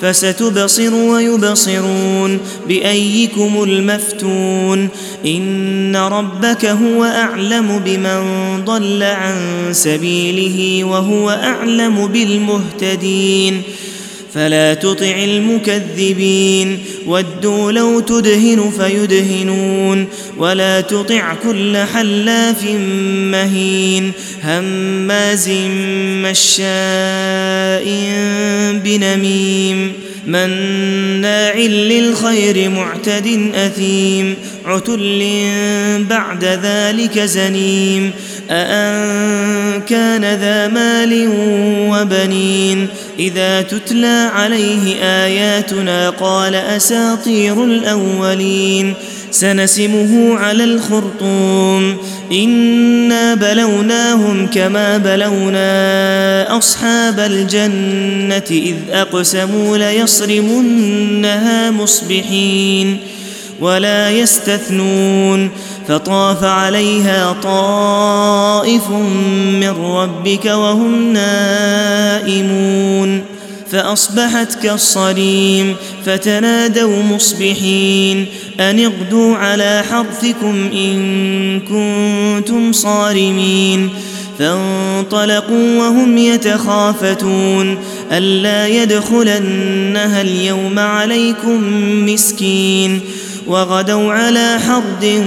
فستبصر ويبصرون بأيكم المفتون إن ربك هو أعلم بمن ضل عن سبيله وهو أعلم بالمهتدين فلا تطع المكذبين. ودوا لو تدهن فيدهنون. ولا تطع كل حلاف مهين. هماز مشاء بنميم. مناع للخير معتد أثيم. عتل بعد ذلك زنيم. أأن كان ذا مال وبنين. إذا تتلى عليه آياتنا قال أساطير الأولين سنسمه على الخرطوم إنا بلوناهم كما بلونا أصحاب الجنة إذ أقسموا ليصرمنها مصبحين ولا يستثنون فطاف عليها طائف من ربك وهم نائمون فأصبحت كالصريم فتنادوا مصبحين أن اغدوا على حرثكم إن كنتم صارمين فانطلقوا وهم يتخافتون ألا يدخلنها اليوم عليكم مسكين وغدوا على حرد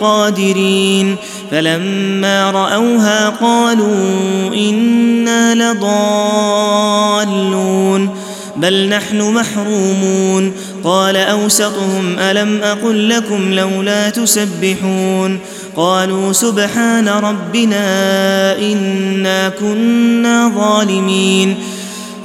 قادرين فلما رأوها قالوا إنا لضالون بل نحن محرومون قال أوسطهم ألم أقل لكم لولا تسبحون قالوا سبحان ربنا إنا كنا ظالمين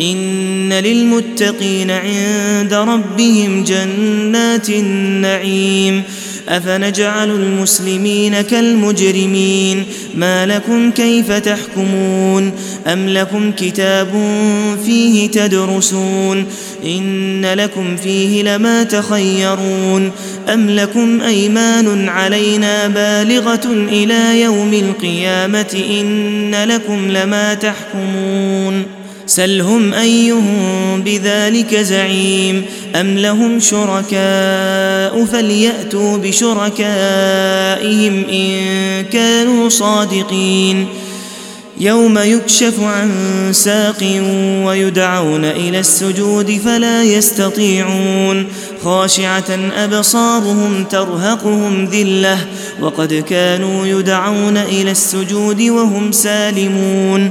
إن للمتقين عند ربهم جنات النعيم. أفنجعل المسلمين كالمجرمين؟ ما لكم كيف تحكمون؟ أم لكم كتاب فيه تدرسون؟ إن لكم فيه لما تخيرون؟ أم لكم أيمان علينا بالغة إلى يوم القيامة؟ إن لكم لما تحكمون. سلهم أيهم بذلك زعيم أم لهم شركاء فليأتوا بشركائهم إن كانوا صادقين يوم يكشف عن ساق ويدعون إلى السجود فلا يستطيعون خاشعة أبصارهم ترهقهم ذلة وقد كانوا يدعون إلى السجود وهم سالمون